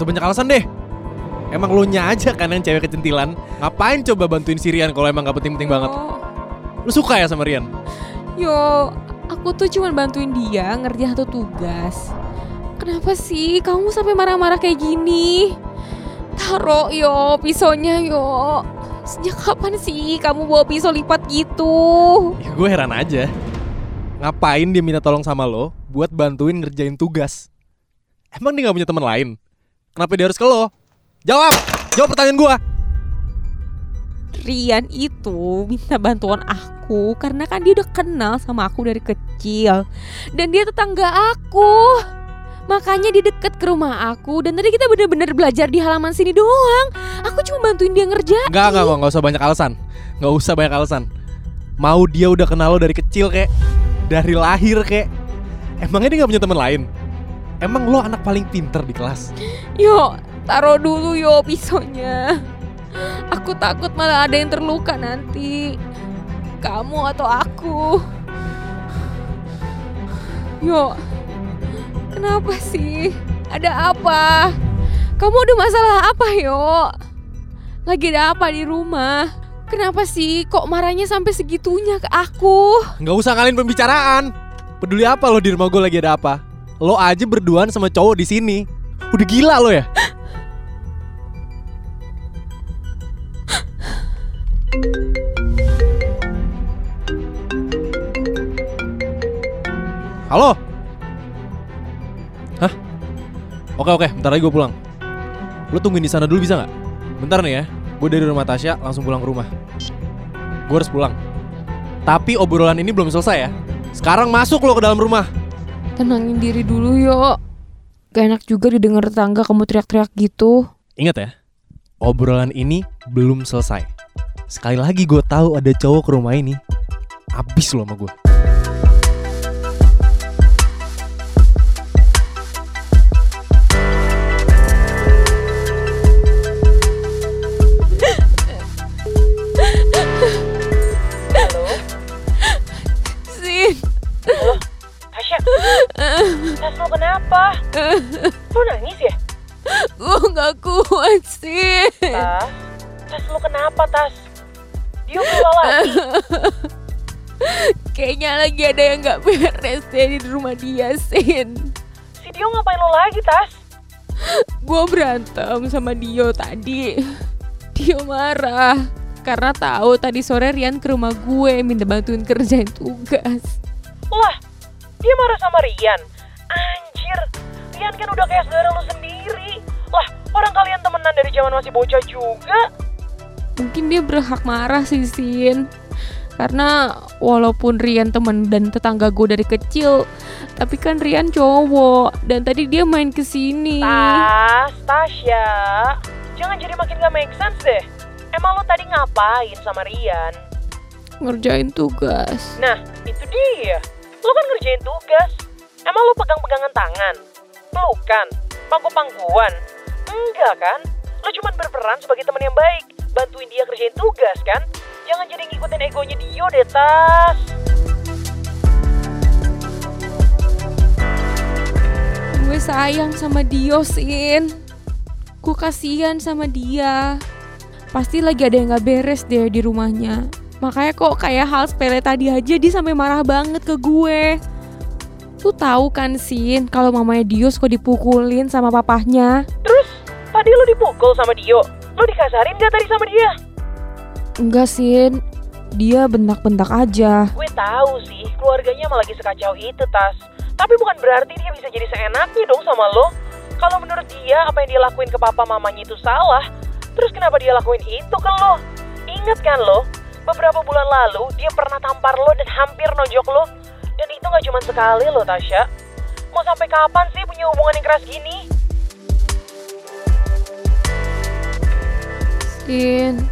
Alah, gak usah banyak alasan deh. Emang lo nya aja kan yang cewek kecentilan. Ngapain coba bantuin si Rian kalau emang gak penting-penting banget? Lu suka ya sama Rian? Yo, aku tuh cuma bantuin dia ngerjain satu tugas. Kenapa sih kamu sampai marah-marah kayak gini? Taruh yo pisaunya yo. Sejak kapan sih kamu bawa pisau lipat gitu? Ya gue heran aja. Ngapain dia minta tolong sama lo buat bantuin ngerjain tugas? Emang dia gak punya teman lain? Kenapa dia harus ke lo? Jawab! Jawab pertanyaan gue! Rian itu minta bantuan aku karena kan dia udah kenal sama aku dari kecil dan dia tetangga aku. Makanya dia deket ke rumah aku dan tadi kita bener-bener belajar di halaman sini doang. Aku cuma bantuin dia ngerjain. Enggak, enggak, enggak, usah banyak alasan Enggak usah banyak alasan Mau dia udah kenal lo dari kecil kek Dari lahir kek Emangnya dia gak punya teman lain? Emang lo anak paling pinter di kelas? Yo, taruh dulu yo pisaunya. Aku takut malah ada yang terluka nanti. Kamu atau aku. Yo, kenapa sih? Ada apa? Kamu ada masalah apa yo? Lagi ada apa di rumah? Kenapa sih kok marahnya sampai segitunya ke aku? Nggak usah ngalihin pembicaraan Peduli apa lo di rumah gue lagi ada apa? Lo aja berduaan sama cowok di sini Udah gila lo ya? Halo? Hah? Oke oke, bentar lagi gue pulang. Lo tungguin di sana dulu bisa nggak? Bentar nih ya, gue dari rumah Tasya langsung pulang ke rumah. Gue harus pulang. Tapi obrolan ini belum selesai ya. Sekarang masuk lo ke dalam rumah. Tenangin diri dulu yo. Gak enak juga didengar tetangga kamu teriak-teriak gitu. Ingat ya, obrolan ini belum selesai. Sekali lagi gue tahu ada cowok ke rumah ini, abis lo sama gue. Tas lo kenapa? Lo nangis ya? gue gak kuat sih. Tas, Tas lo kenapa Tas? Dia keluar lagi. Kayaknya lagi ada yang gak beres deh di rumah dia, Sin. Si Dio ngapain lo lagi Tas? Gue berantem sama Dio tadi. Dio marah karena tahu tadi sore Rian ke rumah gue minta bantuin kerjain tugas. Lah, dia marah sama Rian. Anjir, Rian kan udah kayak saudara lo sendiri. Lah, orang kalian temenan dari zaman masih bocah juga. Mungkin dia berhak marah sih, Sin. Karena walaupun Rian temen dan tetangga gue dari kecil, tapi kan Rian cowok dan tadi dia main ke sini. Tas, Tasya, jangan jadi makin gak make sense deh. Emang lo tadi ngapain sama Rian? Ngerjain tugas. Nah, itu dia. Lo kan ngerjain tugas. Emang lo pegang-pegangan tangan? Pelukan? Pangku-pangkuan? Enggak kan? Lo cuma berperan sebagai teman yang baik. Bantuin dia kerjain tugas kan? Jangan jadi ngikutin egonya Dio deh, Tas. Gue sayang sama Dio, Sin. Gue kasihan sama dia. Pasti lagi ada yang gak beres deh di rumahnya. Makanya kok kayak hal sepele tadi aja dia sampai marah banget ke gue. Lu tahu kan, Sin, kalau mamanya Dio suka dipukulin sama papahnya. Terus, tadi lo dipukul sama Dio. Lo dikasarin gak tadi sama dia? Enggak, Sin. Dia bentak-bentak aja. Gue tahu sih, keluarganya malah lagi sekacau itu, Tas. Tapi bukan berarti dia bisa jadi seenaknya dong sama lo. Kalau menurut dia, apa yang dia lakuin ke papa mamanya itu salah. Terus kenapa dia lakuin itu ke lo? Ingat kan lo, beberapa bulan lalu dia pernah tampar lo dan hampir nojok lo. Dan itu gak cuma sekali lo, Tasya. Mau sampai kapan sih punya hubungan yang keras gini? Sin,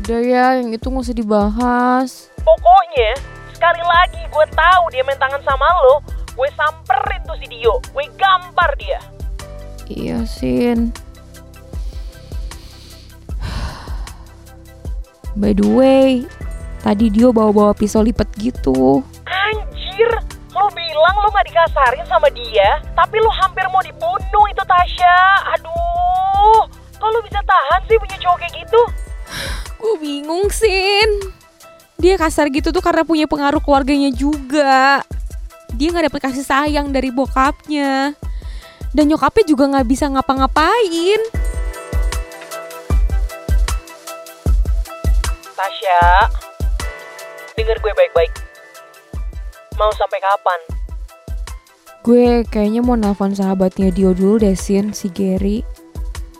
udah ya, yang itu gak usah dibahas. Pokoknya, sekali lagi gue tahu dia main tangan sama lo, gue samperin tuh si Dio. Gue gampar dia. Iya, Sin. By the way, tadi Dio bawa-bawa pisau lipat gitu. Bilang bilang lo gak dikasarin sama dia, tapi lo hampir mau dibunuh itu Tasya. Aduh, kalau bisa tahan sih punya cowok kayak gitu? Gue bingung, Sin. Dia kasar gitu tuh karena punya pengaruh keluarganya juga. Dia nggak dapet kasih sayang dari bokapnya. Dan nyokapnya juga nggak bisa ngapa-ngapain. Tasya, denger gue baik-baik. Mau sampai kapan? Gue kayaknya mau nelfon sahabatnya Dio dulu deh, Sin, si Gary.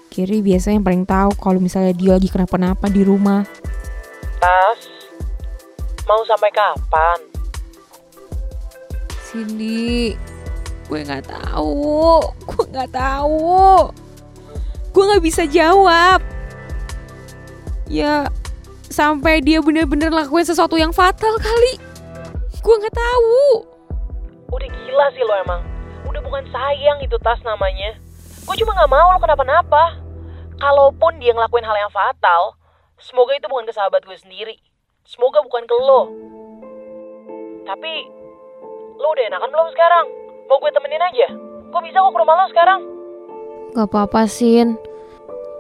Gary biasanya yang paling tahu kalau misalnya dia lagi kenapa-napa di rumah. Tas, mau sampai kapan? Cindy, gue nggak tahu, gue nggak tahu, gue nggak bisa jawab. Ya, sampai dia bener-bener lakuin sesuatu yang fatal kali. Gue nggak tahu. Udah gila sih lo emang. Udah bukan sayang itu tas namanya. Gue cuma gak mau lo kenapa-napa. Kalaupun dia ngelakuin hal yang fatal, semoga itu bukan ke sahabat gue sendiri. Semoga bukan ke lo. Tapi, lo udah enakan belum sekarang? Mau gue temenin aja? Gue bisa kok ke rumah lo sekarang. Gak apa-apa, Sin.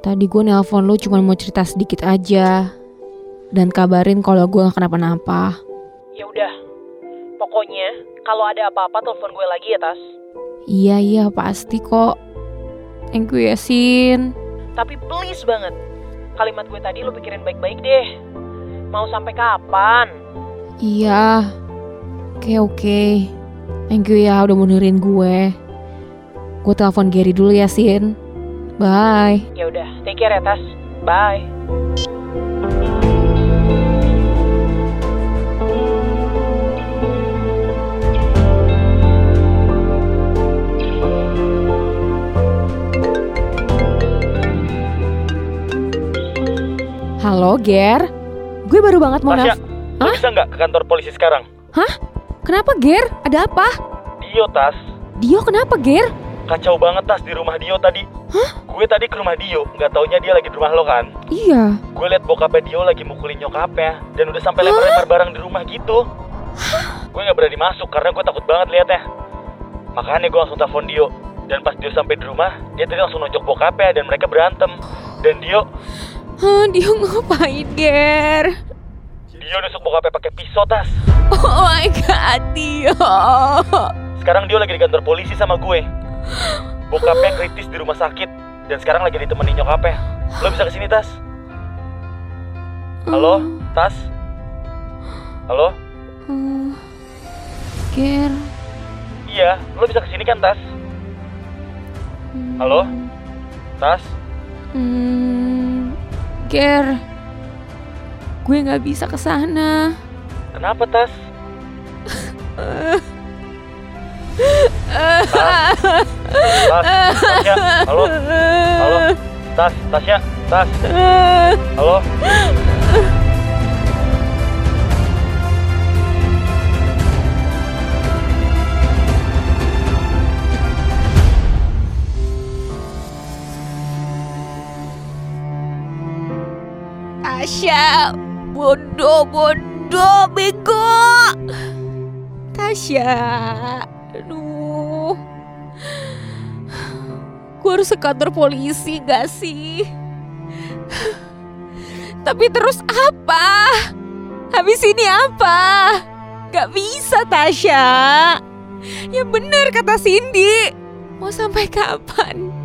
Tadi gue nelpon lu cuma mau cerita sedikit aja. Dan kabarin kalau gue gak kenapa-napa. Ya udah. Pokoknya, kalau ada apa-apa telepon gue lagi ya, Tas. Iya, iya, pasti kok. Thank you ya, Sin. Tapi please banget, kalimat gue tadi lo pikirin baik-baik deh. Mau sampai kapan? Iya. Oke, oke. Thank you ya udah mau dengerin gue. Gue telepon Gary dulu ya, Sin. Bye. Ya udah, take care ya, Tas. Bye. Halo, Ger. Gue baru banget mau Tasya, lu Hah? bisa nggak ke kantor polisi sekarang? Kenapa, Ger? Ada apa? Dio, Tas. Dio kenapa, Ger? Kacau banget, Tas, di rumah Dio tadi. Gue tadi ke rumah Dio, nggak taunya dia lagi di rumah lo kan. Iya. Gue liat bokapnya Dio lagi mukulin nyokapnya, dan udah sampai lempar-lempar barang di rumah gitu. Gue nggak berani masuk karena gue takut banget liatnya. Makanya gue langsung telepon Dio. Dan pas Dio sampai di rumah, dia tadi langsung nonjok bokapnya dan mereka berantem. Dan Dio, Hah, Dio ngapain, Ger? Dio nusuk bokapnya pakai pisau, Tas. Oh my god, Dio. Sekarang Dio lagi di kantor polisi sama gue. Bokapnya kritis di rumah sakit dan sekarang lagi ditemenin nyokapnya. Lo bisa ke sini Tas? Halo, Tas? Halo? Hmm. Ger. Iya, lo bisa ke sini kan Tas? Halo? Tas? Hmm. Ger. Gue nggak bisa ke sana. Kenapa Tas? Tas? Tasya? Halo? Halo? Tas? Tasya? Tas? Halo? Tasya, bodoh, bodoh, bego. Tasya, aduh. Gue harus ke kantor polisi gak sih? Tapi terus apa? Habis ini apa? Gak bisa Tasya. Ya bener kata Cindy. Mau sampai kapan?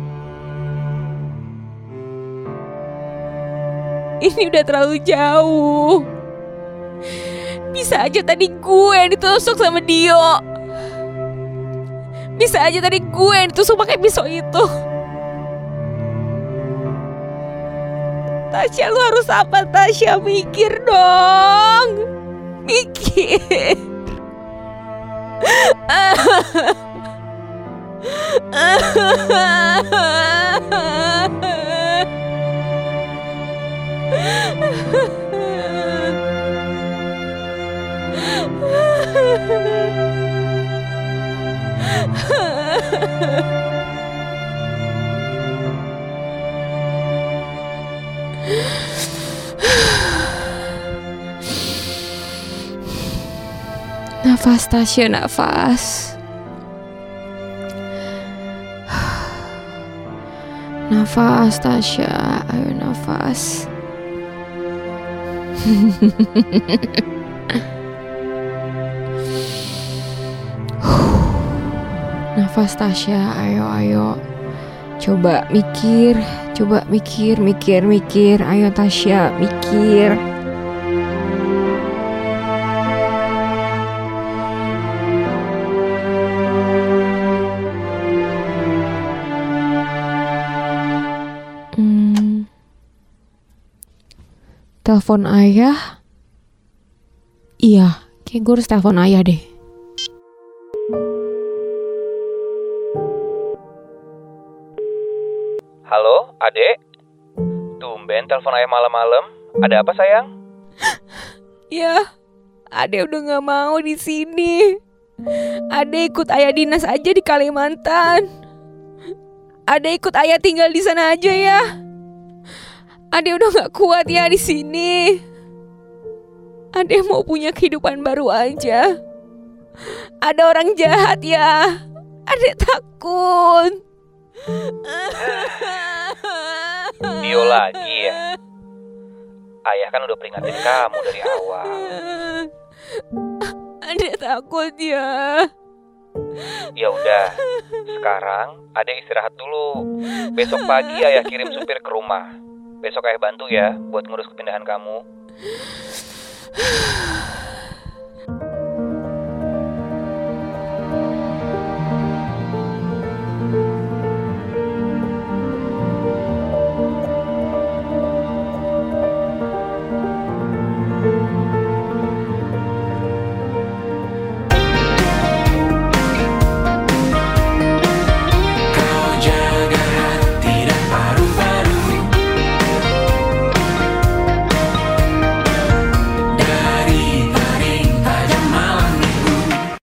Ini udah terlalu jauh. Bisa aja tadi gue yang ditusuk sama Dio. Bisa aja tadi gue yang ditusuk pakai pisau itu. Tasya lu harus apa Tasya mikir dong. Mikir. Nafas Tasya nafas. Nafas Tasya. Ayo nafas. Nafas Tasya, ayo ayo. Coba mikir, coba mikir, mikir, mikir. Ayo Tasya, mikir. Hmm. Telepon ayah. Iya, kayak gue harus telepon ayah deh. Adek? Tumben telepon ayah malam-malam. Ada apa sayang? Ya, Ade udah nggak mau di sini. Ade ikut ayah dinas aja di Kalimantan. Ade ikut ayah tinggal di sana aja ya. Ade udah nggak kuat ya di sini. Ade mau punya kehidupan baru aja. Ada orang jahat ya. Ade takut. Dio lagi ya? Ayah kan udah peringatin kamu dari awal. Ade takut ya. Ya udah, sekarang adek istirahat dulu. Besok pagi ayah kirim supir ke rumah. Besok ayah bantu ya buat ngurus kepindahan kamu.